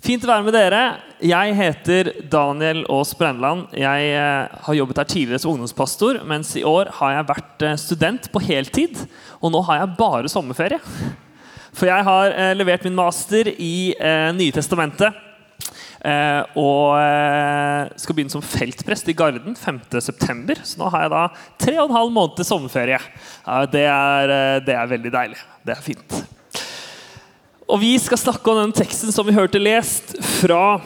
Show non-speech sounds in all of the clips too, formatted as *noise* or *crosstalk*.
Fint å være med dere. Jeg heter Daniel Aas Brennland. Jeg eh, har jobbet her tidligere som ungdomspastor, mens i år har jeg vært eh, student på heltid. Og nå har jeg bare sommerferie. *laughs* For jeg har eh, levert min master i Nye testamentet. Og skal begynne som feltprest i Garden 5.9. Så nå har jeg da tre og en halv måned til sommerferie. Det, er, det er veldig deilig. Det er fint. Og Vi skal snakke om den teksten som vi hørte lest fra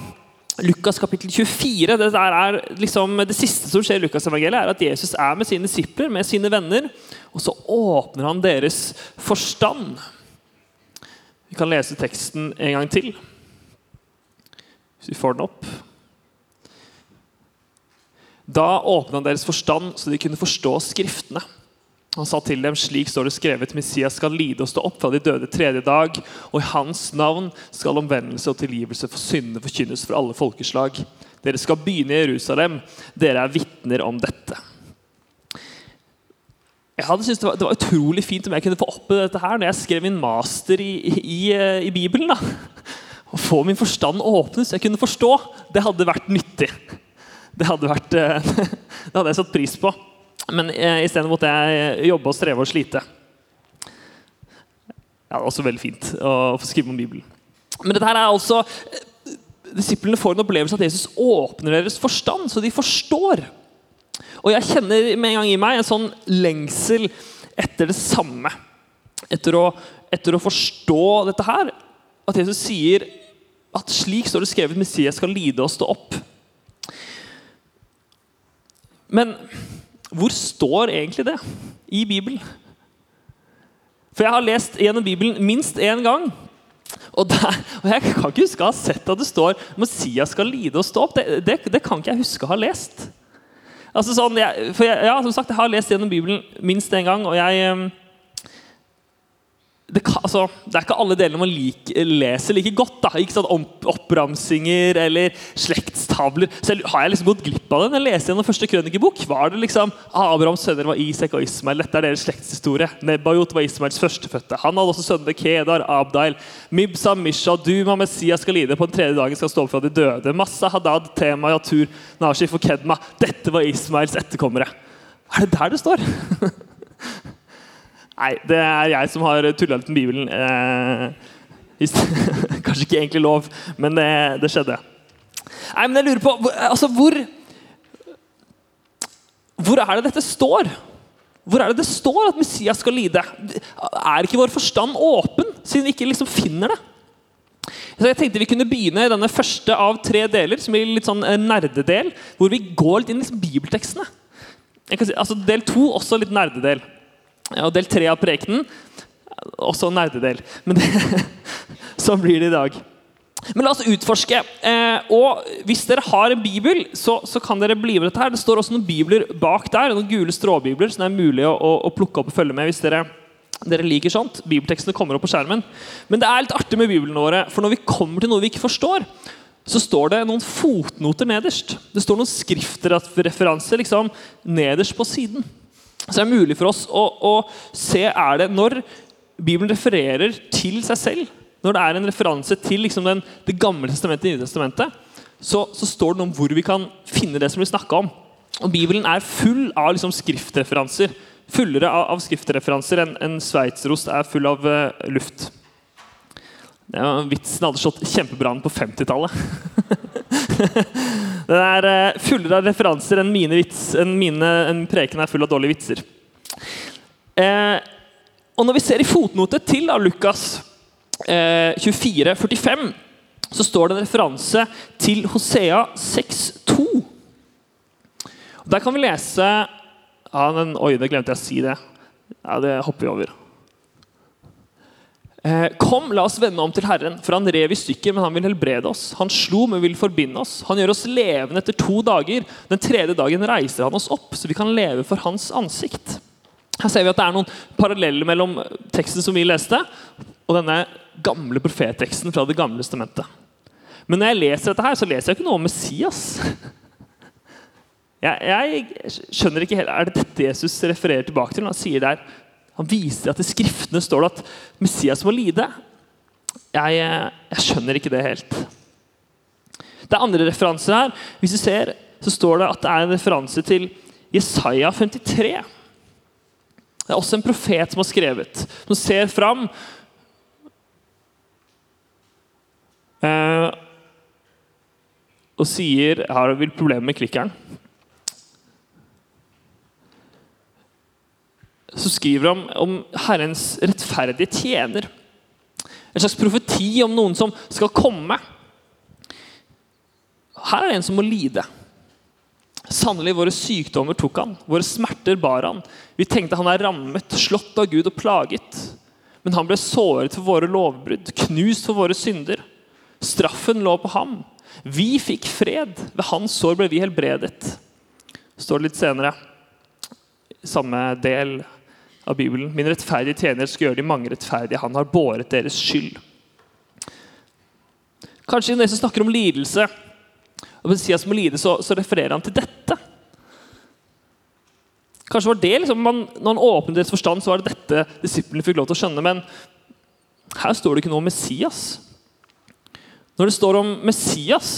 Lukas kapittel 24. Det, er liksom, det siste som skjer i Lukas-evangeliet, er at Jesus er med sine disipler, med sine venner, og så åpner han deres forstand. Vi kan lese teksten en gang til, hvis vi får den opp. Da åpna han deres forstand, så de kunne forstå Skriftene. Han sa til dem, slik står det skrevet, Messias skal lide og stå opp fra de døde tredje dag, og i hans navn skal omvendelse og tilgivelse for syndene forkynnes for alle folkeslag. Dere skal begynne i Jerusalem. Dere er vitner om dette. Jeg hadde syntes det var, det var, utrolig fint om jeg kunne få oppleve dette her når jeg skrev min master i, i, i Bibelen. da. Å få min forstand åpnet så jeg kunne forstå. Det hadde vært nyttig. Det hadde, vært, *laughs* det hadde jeg satt pris på. Men eh, isteden måtte jeg jobbe og streve og slite. Ja, det var også veldig fint å få skrive om Bibelen. Men dette her er altså eh, Disiplene får en opplevelse at Jesus åpner deres forstand, så de forstår. Og jeg kjenner med en gang i meg en sånn lengsel etter det samme. Etter å, etter å forstå dette her. At Jesus sier at slik står det skrevet Messias skal lide og stå opp. Men hvor står egentlig det i Bibelen? For jeg har lest gjennom Bibelen minst én gang. Og, der, og, Jeg kan ikke huske å ha sett at det står Messias skal lide og stå opp. Det, det, det kan ikke jeg huske å ha lest. Altså sånn, jeg, for jeg, ja, som sagt, jeg har lest gjennom Bibelen minst én gang. og jeg det, kan, altså, det, er ikke alle delene man like, leser like godt. da, ikke sånn Oppramsinger eller slektstavler. Så Har jeg liksom gått glipp av det når jeg leste gjennom første krønikebok? Var det liksom Abrahams sønner var Isak og Ismael. Dette er deres slektshistorie. Nebajot var Ismaels førstefødte. Han hadde også sønnene Kedar, Abdail, Mibsa, Misha, Duma, Messias skal lide. På den tredje dagen skal stå opp fra de døde. Massa, Hadad, Tema, Yatur, Nashif og Kedma. Dette var Ismaels etterkommere. Er det der det står? *laughs* Nei, det er jeg som har tulla litt med Bibelen. Eh, *laughs* kanskje ikke egentlig lov, men det, det, skjedde. Nei, men jeg lurer på altså, hvor Hvor er det dette står? Hvor er det det står at Messias skal lide? Er ikke vår forstand åpen, siden vi ikke liksom finner det? Så jeg tenkte Vi kunne begynne denne første av tre deler, som blir litt sånn nerdedel, hvor vi går litt inn i liksom bibeltekstene. Si, altså Del to også litt nerdedel. Og del tre av prekenen også nerdedel. Men det, *laughs* sånn blir det i dag. Men la oss utforske. Eh, og Hvis dere har en bibel, så, så, kan dere bli med dette. her. Det står også noen bibler bak der, noen gule stråbibler som det er mulig å, å, å, plukke opp og følge med hvis dere, dere liker sånt. Bibeltekstene kommer opp på skjermen. Men det er litt artig med biblene våre, for når vi kommer til noe vi ikke forstår, så står det noen fotnoter nederst. Det står noen skriftreferanser liksom, nederst på siden. Så det er mulig for oss å, å se er det når Bibelen refererer til seg selv, når det er en referanse til liksom den, Det gamle testamentet og Nye testamentet, så, så, står det noe om hvor vi kan finne det som blir snakka om. Og Bibelen er full av liksom, skriftreferanser. Fullere av, av skriftreferanser enn en sveitserost er full av uh, luft. Det var Vitsen hadde slått kjempebra på 50-tallet. *laughs* *laughs* Den er uh, fullere av referanser enn mine, vits, enn mine enn preken er full av dårlige vitser. Eh, og Når vi ser i fotnote til av Lukas eh, 24, 45, så står det en referanse til Hosea 6,2. Der kan vi lese ja, den, Oi, det glemte jeg å si det. Ja, Det hopper vi over. Eh, kom, la oss vende om til Herren, for han rev i stykker, men han vil helbrede oss. Han slo, men vil forbinde oss. Han gjør oss levende etter to dager. Den tredje dagen reiser han oss opp, så vi kan leve for hans ansikt. Her ser vi at det er noen paralleller mellom teksten som vi leste, og denne gamle profetteksten fra Det gamle testamentet. Men når jeg leser dette, her, så leser jeg ikke noe om Messias. *laughs* Jeg, jeg skjønner ikke helt, Er det dette Jesus refererer tilbake til? Han sier der han viser at i Skriftene står det at Messias må lide. Jeg, jeg skjønner ikke det helt. Det er andre referanser her. Hvis du ser, så står det at det er en referanse til Jesaja 53. Det er også en profet som har skrevet, som ser fram eh, og sier Jeg har vel problemer med klikkeren. Så skriver han om Herrens rettferdige tjener. En slags profeti om noen som skal komme. Her er det en som må lide. Sannelig, våre sykdommer tok han, våre smerter bar han. Vi tenkte han er rammet, slått av Gud og plaget. Men han ble såret for våre lovbrudd, knust for våre synder. Straffen lå på ham. Vi fikk fred. Ved hans sår ble vi helbredet. Står det litt senere, samme del av Bibelen. Min rettferdige tjener skal gjøre de mange rettferdige. Han har båret deres skyld. Kanskje når Jesus snakker om lidelse, og Messias må lide, så, så, refererer han til dette. Kanskje var det liksom, man, Når han åpnet deres forstand, så var det dette disiplene fikk lov til å skjønne. Men her står det ikke noe om Messias. Når det står om Messias,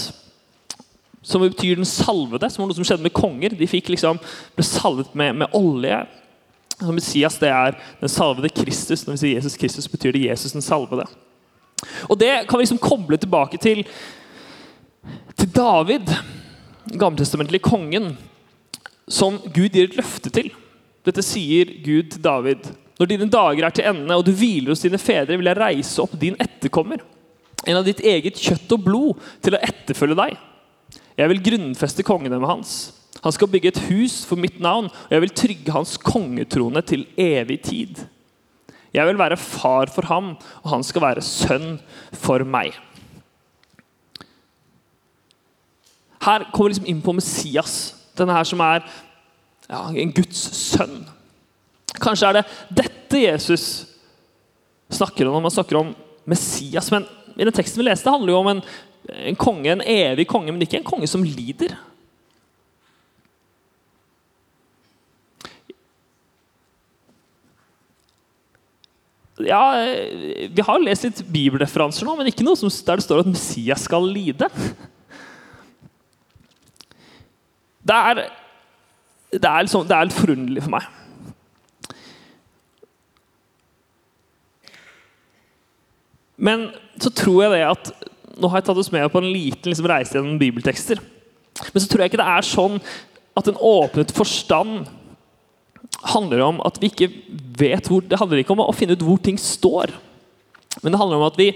som betyr den salvede, som var noe som skjedde med konger De fikk liksom, ble salvet med, med olje. Så Messias det er den salvede Kristus. Når vi sier Jesus Kristus, betyr det Jesus den salvede. Og Det kan vi liksom koble tilbake til til David, gammeltestamentlig kongen, som Gud gir et løfte til. Dette sier Gud til David. Når dine dager er til ende, og du hviler hos dine fedre, vil jeg reise opp din etterkommer, en av ditt eget kjøtt og blod, til å etterfølge deg. Jeg vil grunnfeste kongene med hans. Han skal bygge et hus for mitt navn, og jeg vil trygge hans kongetrone til evig tid. Jeg vil være far for ham, og han skal være sønn for meg. Her kommer vi liksom inn på Messias, denne her som er ja, en Guds sønn. Kanskje er det dette Jesus snakker om når man snakker om Messias. Men i den teksten vi leste, handler jo om en, en konge, en evig konge, men ikke en konge som lider. Ja, Vi har lest litt bibelreferanser nå, men ikke noe der det står at Messias skal lide. Det er, det er, liksom, det er litt forunderlig for meg. Men så tror jeg det at Nå har jeg tatt oss med på en liten liksom, reise gjennom bibeltekster. Men så tror jeg ikke det er sånn at en åpnet forstand handler om at vi ikke vet hvor Det handler ikke om å finne ut hvor ting står. Men det handler om at vi,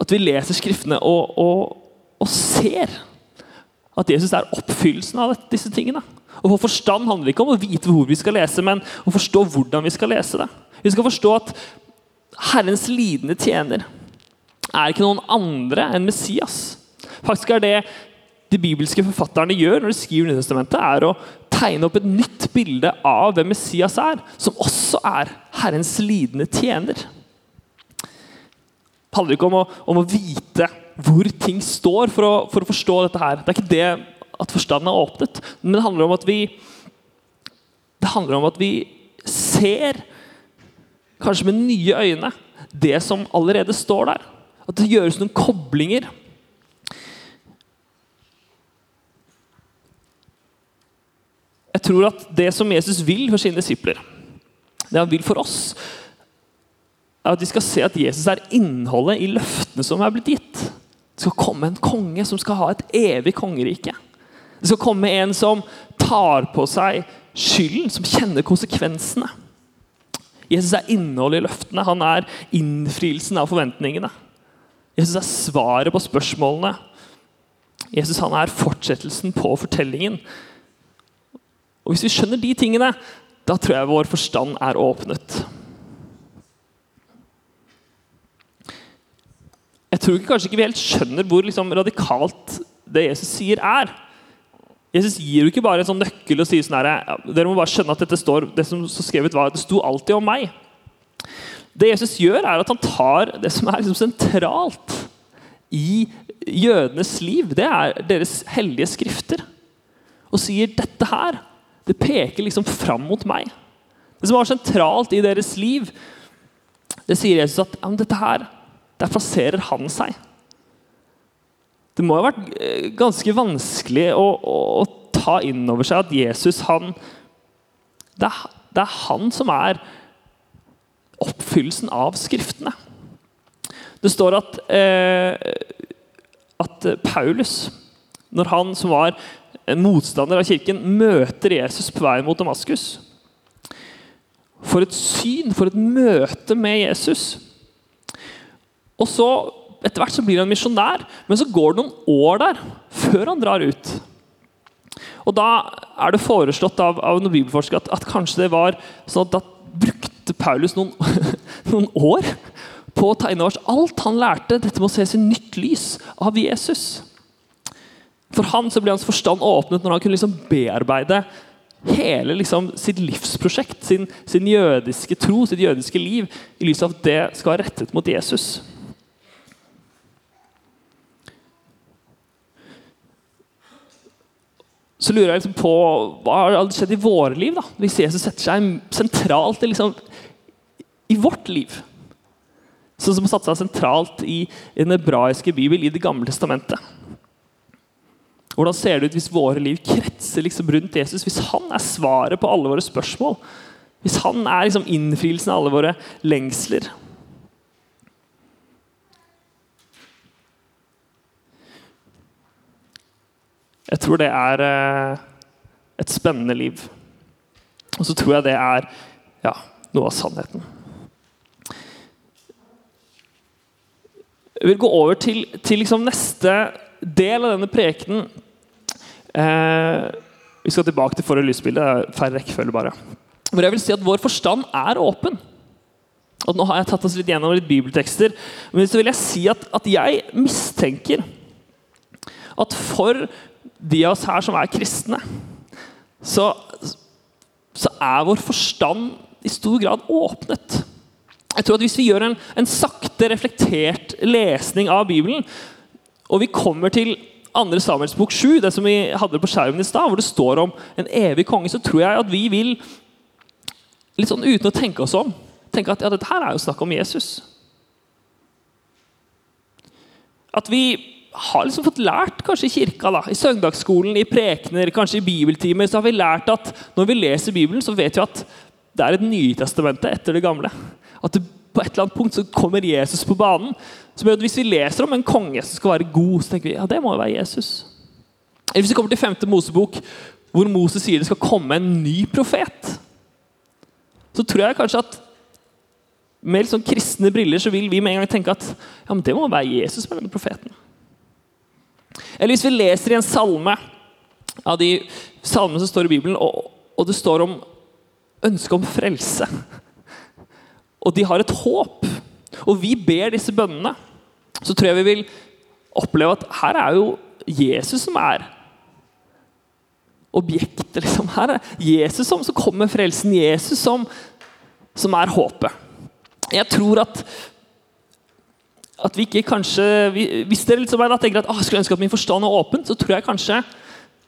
at vi leser Skriftene og, og, og ser at Jesus er oppfyllelsen av disse tingene. Å få forstand handler ikke om å vite hvor vi skal lese, men å forstå hvordan vi skal lese det. Vi skal forstå at Herrens lidende tjener er ikke noen andre enn Messias. Faktisk er det de bibelske forfatterne gjør når de skriver Nytestamentet, er å tegne opp et nytt bilde av hvem Messias er, som også er Herrens lidende tjener. Det handler ikke om å, om å vite hvor ting står, for å, for å, forstå dette her. Det er ikke det at forstanden er åpnet, men det handler om at vi om at vi ser, kanskje med nye øyne, det som allerede står der. At det gjøres noen koblinger. Jeg tror at det som Jesus vil for sine disipler, det han vil for oss, er at de skal se at Jesus er innholdet i løftene som er blitt gitt. Det skal komme en konge som skal ha et evig kongerike. Det skal komme en som tar på seg skylden, som kjenner konsekvensene. Jesus er innholdet i løftene. Han er innfrielsen av forventningene. Jesus er svaret på spørsmålene. Jesus han er fortsettelsen på fortellingen. Og Hvis vi skjønner de tingene, da tror jeg vår forstand er åpnet. Jeg tror kanskje ikke vi helt skjønner hvor liksom, radikalt det Jesus sier, er. Jesus gir jo ikke bare en sånn nøkkel og sier sånn her, dere må bare skjønne at dette står, det som så skrevet var, det sto alltid om meg. Det Jesus gjør, er at han tar det som er liksom sentralt i jødenes liv. Det er deres hellige skrifter. Og sier dette her, det peker liksom fram mot meg. Det som var sentralt i deres liv, det sier Jesus at ja, dette her der plasserer han seg. Det må ha vært eh, ganske vanskelig å, å, å ta inn over seg at Jesus han, det, er, det er han som er oppfyllelsen av Skriftene. Det står at, eh, at Paulus, når han som var en motstander av kirken, møter Jesus på vei mot Damaskus For et syn, for et møte med Jesus. Og så etter hvert så blir han misjonær, men så går det noen år der før han drar ut. Og Da er det foreslått av, av noen bibelforskere at, at, kanskje det var sånn at da brukte Paulus noen, *laughs* noen år på å ta inn over alt han lærte. Dette må ses i nytt lys av Jesus. For han så ble hans forstand åpnet når han kunne liksom bearbeide hele liksom, sitt livsprosjekt, sin, sin jødiske tro, sitt jødiske liv, i lys av at det skal være rettet mot Jesus. så lurer jeg liksom på hva har skjedd i våre liv da? hvis Jesus setter seg sentralt liksom, i vårt liv. Sånn som har satt seg sentralt i, i den hebraiske bibel, i Det gamle testamentet. Hvordan ser det ut hvis våre liv kretser liksom rundt Jesus? Hvis han er svaret på alle våre spørsmål? Hvis han er liksom innfrielsen av alle våre lengsler? Jeg tror det er eh, et spennende liv. Og så tror jeg det er ja, noe av sannheten. Jeg vil gå over til, til liksom neste del av denne prekenen. Eh, vi skal tilbake til for- og lysbildet. Færre rekkefølge, bare. Hvor jeg vil si at vår forstand er åpen. Og nå har jeg tatt oss litt gjennom litt bibeltekster. Men så vil jeg si at, at jeg mistenker at for de av oss her som er kristne, så, så er vår forstand i stor grad åpnet. Jeg tror at Hvis vi gjør en, en sakte, reflektert lesning av Bibelen, og vi kommer til 2. Samuels bok 7, det som vi hadde på skjermen i stad, hvor det står om en evig konge, så tror jeg at vi vil, litt sånn uten å tenke oss om, tenke at ja, dette her er jo snakk om Jesus. At vi har liksom fått lært kanskje i kirka, da, i søndagsskolen, i prekener, kanskje i bibeltimer, så har vi lært at når vi leser Bibelen, så vet vi at det er et Nytestamentet etter det gamle. At det, på et eller annet punkt så kommer Jesus på banen. Som gjør at Hvis vi leser om en konge som skal være god, så tenker vi ja, det må jo være Jesus. Eller Hvis vi kommer til 5. Mosebok, hvor Moses sier det skal komme en ny profet, så tror jeg kanskje at med sånn kristne briller så vil vi med en gang tenke at ja, men det må være Jesus med denne profeten. Eller hvis vi leser i en salme av de salmene som står i Bibelen, og, og det står om ønsket om frelse. Og de har et håp. Og vi ber disse bønnene. Så tror jeg vi vil oppleve at her er jo Jesus som er objektet. Liksom. Her er Jesus som, som kommer frelsen. Jesus som, som er håpet. Jeg tror at at vi ikke kanskje, Hvis dere liksom da tenker at jeg skulle ønske at min forstand er åpen, så tror jeg kanskje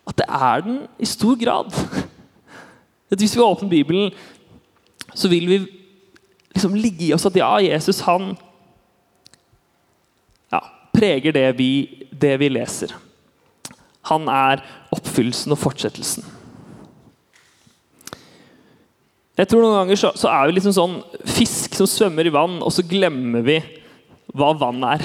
at det er den i stor grad. *laughs* At Hvis vi åpner Bibelen, så vil vi liksom ligge i oss at ja, Jesus han ja, preger det vi, det vi leser. Han er oppfyllelsen og fortsettelsen. Jeg tror Noen ganger så, så er vi liksom sånn fisk som svømmer i vann, og så glemmer vi hva vann er.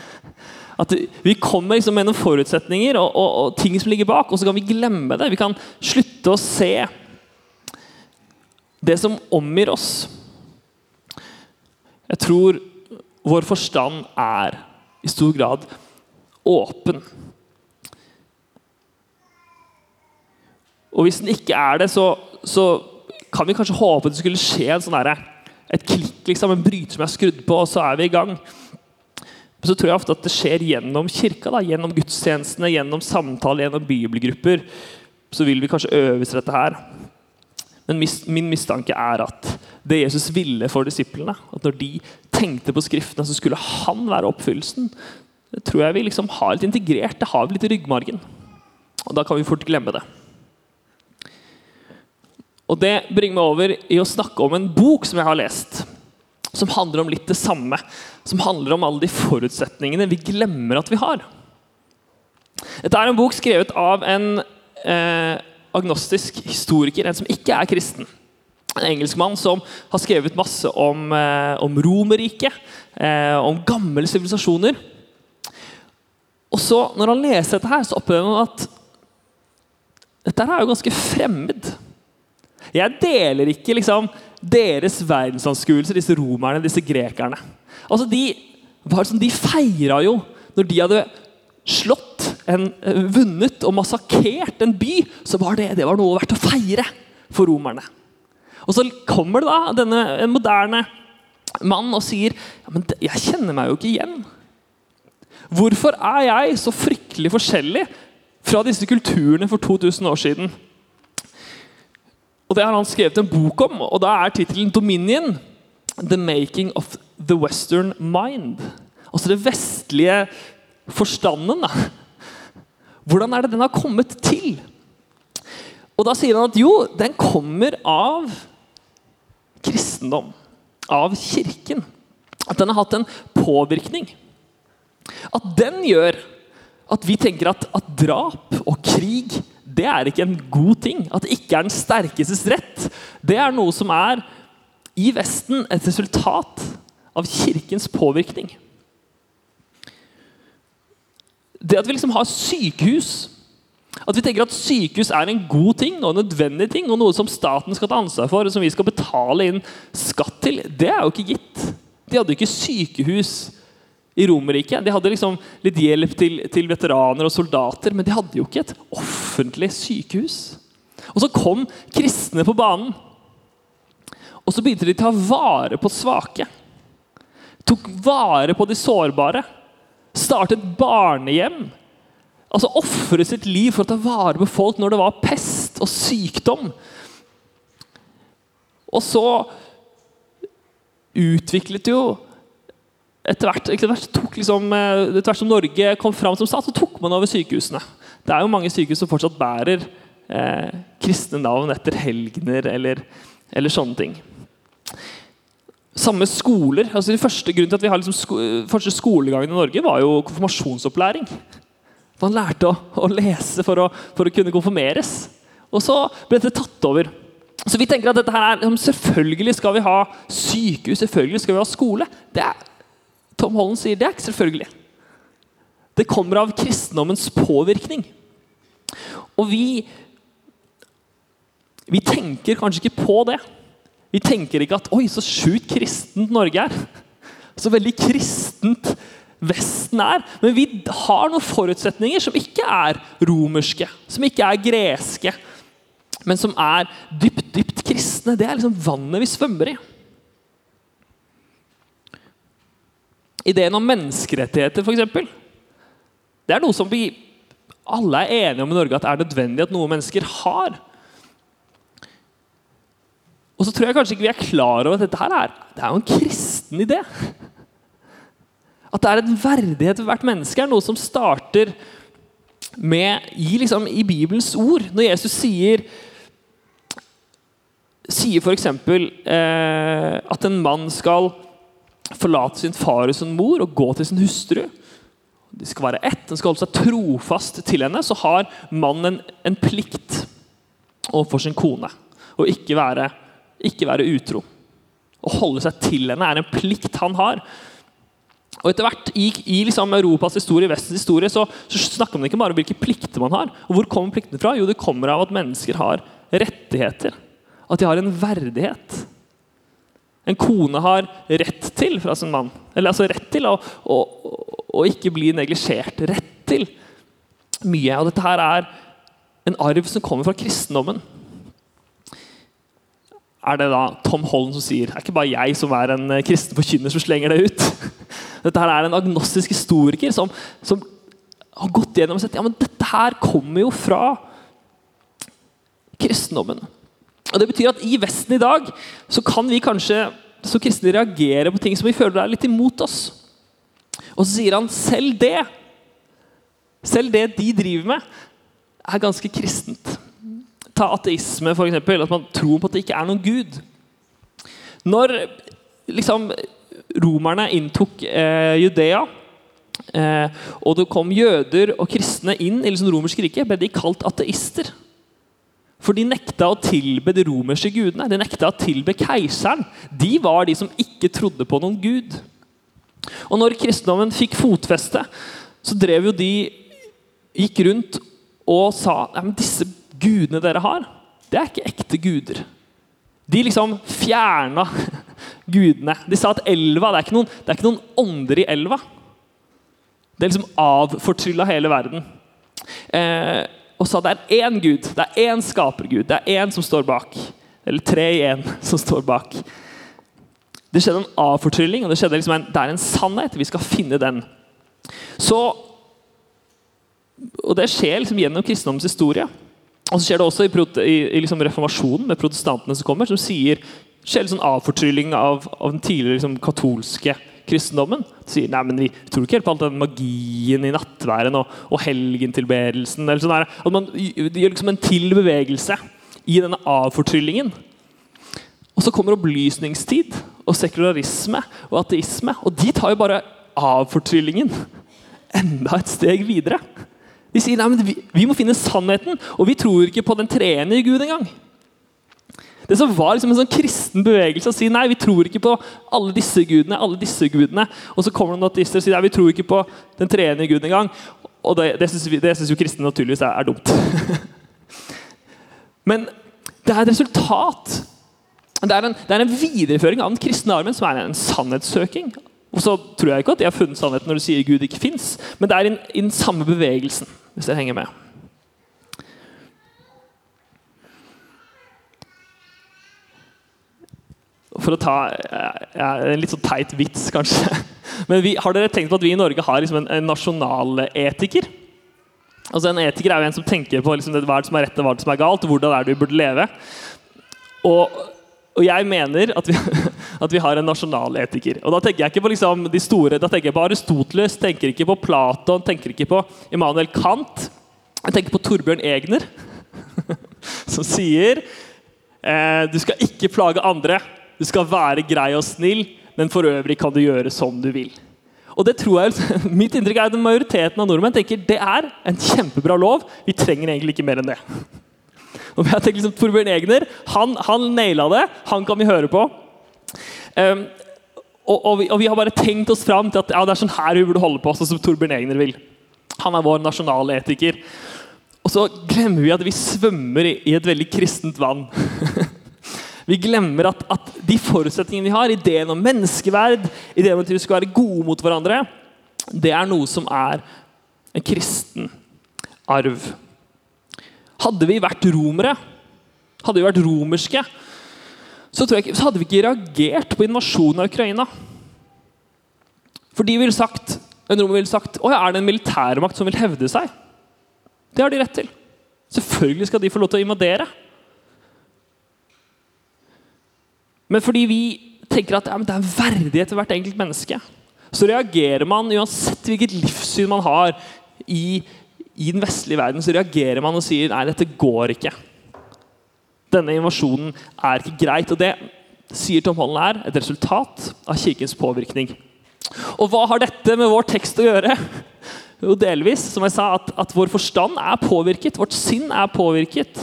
*laughs* At Vi kommer liksom med noen forutsetninger og, og, og, ting som ligger bak, og så kan vi glemme det. Vi kan slutte å se det som omgir oss. Jeg tror vår forstand er i stor grad åpen. Og hvis den ikke er det, så, så kan vi kanskje håpe det skulle skje en sånn der, et klikk, liksom, en bryter som er skrudd på, og så er vi i gang. Men så tror jeg ofte at det skjer gjennom kirka, da, gjennom gudstjenestene, gjennom samtale, gjennom bibelgrupper. Så vil vi kanskje øves dette her. Men min mistanke er at det Jesus ville for disiplene, at når de tenkte på Skriftene, så skulle han være oppfyllelsen. Det tror jeg vi liksom har litt integrert. Det har vi litt i ryggmargen. Og da kan vi fort glemme det. Og Det bringer meg over i å snakke om en bok som jeg har lest. Som handler om litt det samme. Som handler om alle de forutsetningene vi glemmer at vi har. Dette er en bok skrevet av en eh, agnostisk historiker, en som ikke er kristen. En engelskmann som har skrevet masse om, eh, om Romerriket, eh, om gamle sivilisasjoner. Og så, når han leser dette, her, så opplever han at dette her er jo ganske fremmed. Jeg deler ikke liksom, deres verdensanskuelse, disse romerne, disse grekerne. Altså, De, sånn, de feira jo når de hadde slått, en, eh, vunnet og massakrert en by, så var det, det var noe verdt å feire for romerne. Og så kommer det da denne en moderne mann og sier ja, men jeg kjenner meg jo ikke igjen. Hvorfor er jeg så fryktelig forskjellig fra disse kulturene for 2000 år siden? Og Det har han skrevet en bok om, og da er tittelen 'Dominion'. The Making of the Western Mind. Altså det vestlige forstanden. da. Hvordan er det den har kommet til? Og Da sier han at jo, den kommer av kristendom. Av kirken. At den har hatt en påvirkning. At den gjør at vi tenker at, at drap og krig det er ikke en god ting. At det ikke er den sterkestes rett. Det er noe som er i Vesten et resultat av kirkens påvirkning. Det at vi liksom har sykehus At vi tenker at sykehus er en god ting og en nødvendig ting, og noe som staten skal ta ansvar for, og som vi skal betale inn skatt til, det er jo ikke gitt. De hadde jo ikke sykehus i Romerriket. De hadde liksom litt hjelp til, til, veteraner og soldater, men de hadde jo ikke et offentlig sykehus. Og så kom kristne på banen. Og så begynte de å ta vare på svake. Tok vare på de sårbare. Startet barnehjem. Altså Ofre sitt liv for å ta vare på folk når det var pest og sykdom. Og så utviklet jo etter hvert, etter hvert, liksom, eh, etter hvert som Norge kom fram som stat, så tok man over sykehusene. Det er jo mange sykehus som fortsatt bærer eh, kristne navn etter helgener eller, eller, sånne ting. Samme skoler. altså de første grunnen til at vi har liksom sko første skolegangen i Norge, var jo konfirmasjonsopplæring. Man lærte å, å lese for å, for å, kunne konfirmeres. Og så ble dette tatt over. Så vi tenker at dette her er, Selvfølgelig skal vi ha sykehus, selvfølgelig skal vi ha skole. Det er Tom Holland sier det er ikke selvfølgelig. Det kommer av kristendommens påvirkning. Og vi Vi tenker kanskje ikke på det. Vi tenker ikke at 'oi, så sjukt kristent Norge er'. *laughs* Så veldig kristent Vesten er. Men vi har noen forutsetninger som ikke er romerske, som ikke er greske, men som er dypt, dypt kristne. Det er liksom vannet vi svømmer i. Ideen om menneskerettigheter, f.eks. Det er noe som vi alle er enige om i Norge at er nødvendig at noen mennesker har. Og så tror jeg kanskje ikke vi er klar over at dette her er, det er jo en kristen idé. At det er en verdighet ved hvert menneske, er noe som starter med i, liksom, i Bibelens ord. Når Jesus sier sier f.eks. Eh, at en mann skal forlate sin far og sin mor og gå til sin hustru. De skal være ett, den skal holde seg trofast til henne. Så har mannen en, en plikt overfor sin kone å ikke være, ikke være utro. Å holde seg til henne er en plikt han har. Og etter hvert I, i liksom Europas historie, Vestens historie, så, så, snakker man ikke bare om hvilke plikter man har. Og Hvor kommer pliktene fra? Jo, det kommer av at mennesker har rettigheter. At de har en verdighet en kone har rett til fra sin mann. Eller altså rett til å, å, å ikke bli neglisjert. Rett til mye. Og dette her er en arv som kommer fra kristendommen. Er det da Tom Holland som sier Det er ikke bare jeg som er en eh, kristen forkynner som slenger det ut. *laughs* Dette her er en agnostisk historiker som, som har gått gjennom og sett ja, men dette her kommer jo fra kristendommen. Og Det betyr at i Vesten i dag så kan vi kanskje som kristne reagere på ting som vi føler er litt imot oss. Og så sier han selv det, selv det de driver med, er ganske kristent. Ta ateisme, f.eks. At man tror på at det ikke er noen gud. Når liksom, romerne inntok eh, Judea eh, og det kom jøder og kristne inn i liksom romersk rike, ble de kalt ateister. For de nekta å tilbe de romerske gudene. De nekta å tilbe keiseren. De var de som ikke trodde på noen gud. Og når kristendommen fikk fotfeste, så drev jo de gikk rundt og sa men disse gudene dere har, det er ikke ekte guder. De liksom fjerna *laughs* gudene. De sa at elva det er ikke noen, det er ikke noen ånder i elva. Det er liksom avfortrylla hele verden. Eh, og sa det er én Gud, det er én skapergud, det er én som står bak. Eller tre i én *laughs* som står bak. Det skjedde en avfortrylling, og det, liksom en, det er en sannhet. Vi skal finne den. Så, og Det skjer liksom gjennom kristendommens historie. Og så skjer det også i, i, i liksom reformasjonen, med protestantene som kommer, som sier skjer en sånn avfortrylling av, av den tidligere liksom, katolske kristendommen. De sier nei, men vi tror ikke helt på all den magien i nattværen og, og helgentilbedelsen. eller sånn der. At man gjør liksom en til bevegelse i denne avfortryllingen. Og så kommer opplysningstid og sekularisme og ateisme. Og de tar jo bare avfortryllingen enda et steg videre. De sier nei, vi, vi må finne sannheten, og vi tror ikke på den treenige Gud engang. Det som var liksom en sånn kristen bevegelse å si nei, vi tror ikke på alle disse gudene. alle disse gudene. Og så kommer det noen ateister og sier nei, vi tror ikke på den treende guden engang. Og det, det syns jo kristne naturligvis er, er dumt. *laughs* Men det er et resultat. Det er, en, det er en videreføring av den kristne armen, som er en sannhetssøking. Og så tror jeg ikke at de har funnet sannheten når du sier Gud ikke fins, men det er i den samme bevegelsen. hvis jeg henger med. For å ta ja, en litt sånn teit vits, kanskje. *laughs* Men vi, har dere tenkt på at vi i Norge har liksom en, en nasjonaletiker? Altså En etiker er jo en som tenker på liksom, hva som er rett og hva som er galt. Hvordan er det vi burde leve. Og, og jeg mener at vi, *laughs* at vi, har en nasjonaletiker. Og Da tenker jeg ikke på liksom, de store, da tenker jeg på Aristoteles, tenker ikke på Platon, tenker ikke på Immanuel Kant. Jeg tenker på Torbjørn Egner, *laughs* som sier eh, du skal ikke plage andre. Du skal være grei og snill, men for øvrig kan du gjøre som du vil. Og det tror jeg, *laughs* Mitt inntrykk er at majoriteten av nordmenn tenker det er en kjempebra lov. Vi trenger egentlig ikke mer enn det. Og jeg tenkt liksom, Torbjørn Egner han, han naila det. Han kan vi høre på. Um, og, og, vi, og, vi, har bare tenkt oss fram til at ja, det er sånn her vi burde holde på, sånn som Torbjørn Egner vil. Han er vår nasjonale etiker. Og så glemmer vi at vi svømmer i, i et veldig kristent vann. *laughs* Vi glemmer at, at de forutsetningene vi har, ideen om menneskeverd, ideen om at vi skal være gode mot hverandre, det er noe som er en kristen arv. Hadde vi vært romere, hadde vi vært romerske, så, jeg, så hadde vi ikke reagert på invasjonen av Ukraina. For de ville sagt, en romer ville sagt å er det en militærmakt som vil hevde seg. Det har de rett til. Selvfølgelig skal de få lov til å invadere. Men fordi vi tenker at ja, det er verdighet ved hvert enkelt menneske, så reagerer man uansett hvilket livssyn man har i, i den vestlige verden, så reagerer man og sier nei, dette går ikke. Denne invasjonen er ikke greit. Og det sier Tom Holland er et resultat av kirkens påvirkning. Og hva har dette med vår tekst å gjøre? Jo, delvis, som jeg sa, at, at vår forstand er påvirket. Vårt sinn er påvirket.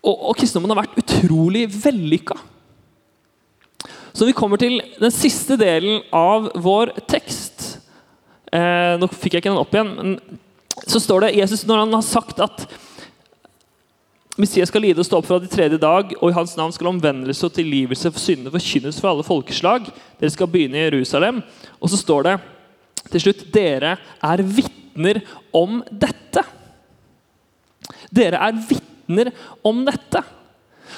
Og, og kristendommen har vært utrolig vellykka. Så vi kommer til den siste delen av vår tekst. Eh, nå fikk jeg ikke den opp igjen, men så står det Jesus når han har sagt at Messias skal lide og stå opp fra de tredje dag, og i hans navn skal omvendelse og tilgivelse for syndene forkynnes for alle folkeslag. Dere skal begynne i Jerusalem. Og så står det til slutt dere er vitner om dette. Dere er vitner om dette,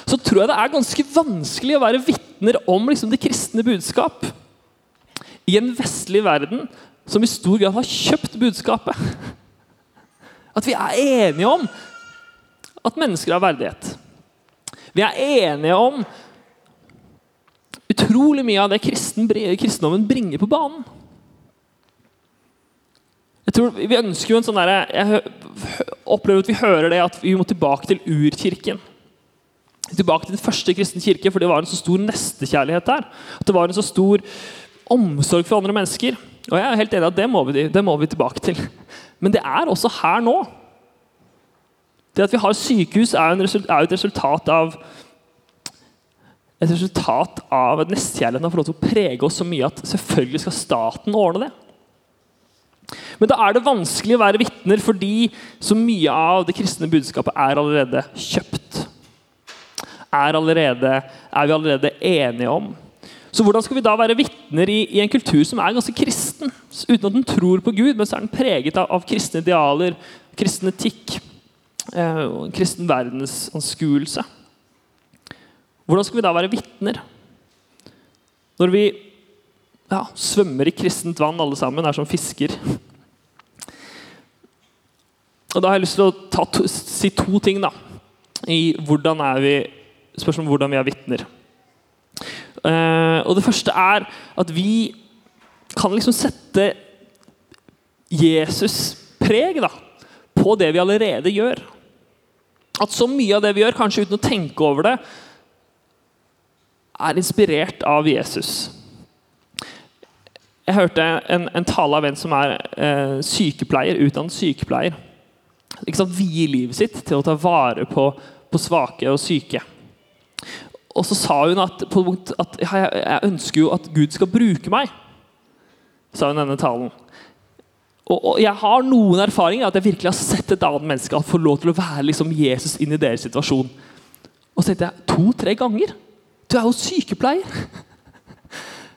så tror jeg det er ganske vanskelig å være vitner om liksom, det kristne budskap i en vestlig verden som i stor grad har kjøpt budskapet. *laughs* At vi er enige om at mennesker har verdighet. Vi er enige om utrolig mye av det kristen, kristendommen bringer på banen. Jeg tror Vi ønsker jo en sånn derre Jeg opplever at vi hører det at vi må tilbake til urkirken. tilbake til den første kristne kirke, for det var en så stor nestekjærlighet der. At det var en så stor omsorg for andre mennesker. Og jeg er helt enig at det må, vi, det må vi tilbake til. Men det er også her nå. Det at vi har sykehus, er jo, et resultat av et resultat av at nestekjærligheten har fått lov til å prege oss så mye at selvfølgelig skal staten ordne det. Men da er det vanskelig å være vitner fordi så mye av det kristne budskapet er allerede kjøpt. Er, allerede, er vi allerede enige om. Så hvordan skal vi da være vitner i, i, en kultur som er ganske kristen? Uten at den tror på Gud, men så er den preget av, av kristne idealer, kristen etikk eh, og en kristen verdensanskuelse. Hvordan skal vi da være vitner? Når vi ja, svømmer i kristent vann alle sammen, er som fisker. Og Da har jeg lyst til å to, si to ting da, i hvordan er vi, spørsmål om hvordan vi er vitner. Uh, og Det første er at vi kan liksom sette Jesus preg på det vi allerede gjør. At så mye av det vi gjør, kanskje uten å tenke over det, er inspirert av Jesus. Jeg hørte en, en tale av en som er eh, sykepleier, utdannet sykepleier. Ikke sant, Vie livet sitt til å ta vare på, på svake og syke. Og så sa hun at, at jeg, jeg, ønsker jo at Gud skal bruke meg. sa hun denne talen. Og, og Jeg har noen erfaringer at jeg virkelig har sett et annet menneske få lov til å være liksom Jesus inn i deres situasjon. Og så tenkte jeg to-tre ganger. Du er jo sykepleier. *laughs*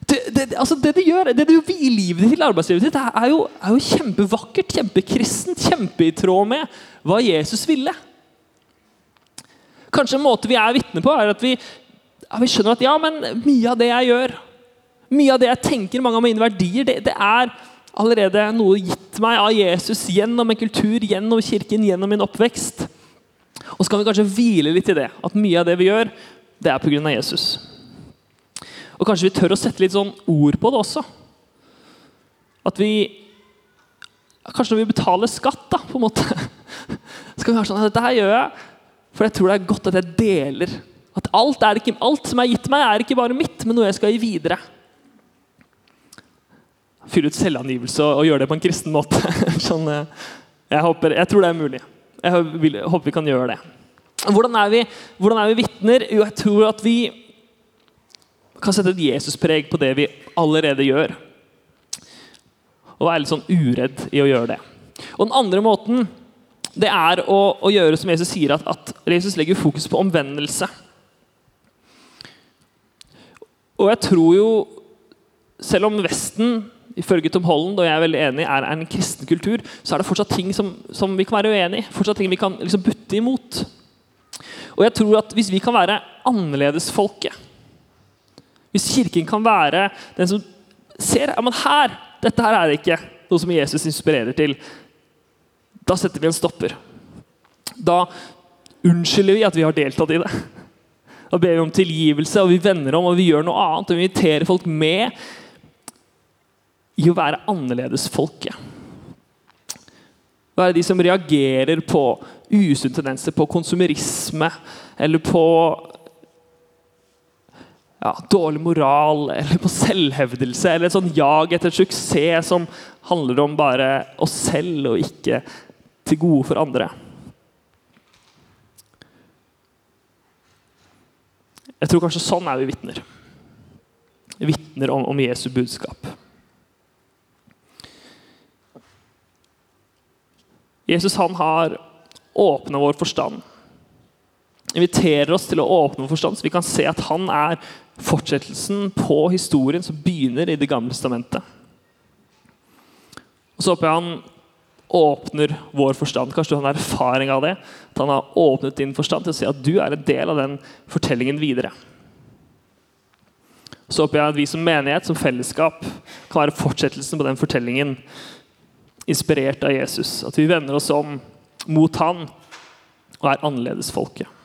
Det, det, altså det, du gjør, det du vier livet til arbeidslivet ditt, er jo, er jo kjempevakkert, kjempekristent, kjempe i tråd med hva Jesus ville. Kanskje en måte vi er vitne på, er at vi, ja, vi, skjønner at ja, men mye av det jeg gjør, mye av det jeg tenker, mange av mine verdier, det, det er allerede noe gitt meg av Jesus gjennom en kultur, gjennom kirken, gjennom min oppvekst. Og så kan vi kanskje hvile litt i det, at mye av det vi gjør, det er pga. Jesus. Og kanskje vi tør å sette litt sånn ord på det også. At vi Kanskje når vi betaler skatt, da, på en måte, *laughs* skal vi være sånn Dette her gjør jeg, for jeg tror det er godt at jeg deler. At alt, ikke, alt som er gitt meg, er ikke bare mitt, men noe jeg skal gi videre. Fyre ut selvangivelse og, og gjøre det på en kristen måte. *laughs* sånn, eh, jeg, håper, jeg tror det er mulig. Jeg, vil, håper vi kan gjøre det. Hvordan er vi, hvordan er vi vitner? Jo, jeg tror at vi kan sette et Jesuspreg på det vi allerede gjør. Og være litt sånn uredd i å gjøre det. Og Den andre måten det er å, å gjøre som Jesus sier, at, at, Jesus legger fokus på omvendelse. Og jeg tror jo, selv om Vesten ifølge Tom Holland og jeg er veldig enig, er en kristen kultur, så er det fortsatt ting som, som vi kan være uenig i. Fortsatt ting vi kan liksom butte imot. Og jeg tror at Hvis vi kan være annerledesfolket hvis Kirken kan være den som ser ja, men her, dette her er ikke noe som Jesus inspirerer til, da setter vi en stopper. Da unnskylder vi at vi har deltatt i det. Da ber vi om tilgivelse, og vi vender om og vi gjør noe annet. og Vi inviterer folk med i å være annerledesfolket. Være de som reagerer på usunne tendenser, på konsumerisme eller på ja, dårlig moral eller på selvhevdelse eller et sånn jag etter suksess som handler om bare oss selv og ikke til gode for andre. Jeg tror kanskje sånn er vi vitner. Vitner om, om Jesu budskap. Jesus han har åpna vår forstand. Inviterer oss til å åpne vår forstand, så vi kan se at han er fortsettelsen på historien som begynner i Det gamle testamentet. Og Så håper jeg han åpner vår forstand. Kanskje du har en erfaring av det. Han har åpnet din forstand til å si at du er en del av den fortellingen videre. Så håper jeg at vi som menighet, som fellesskap, kan være fortsettelsen på den fortellingen inspirert av Jesus. At vi vender oss om mot han og er annerledesfolket.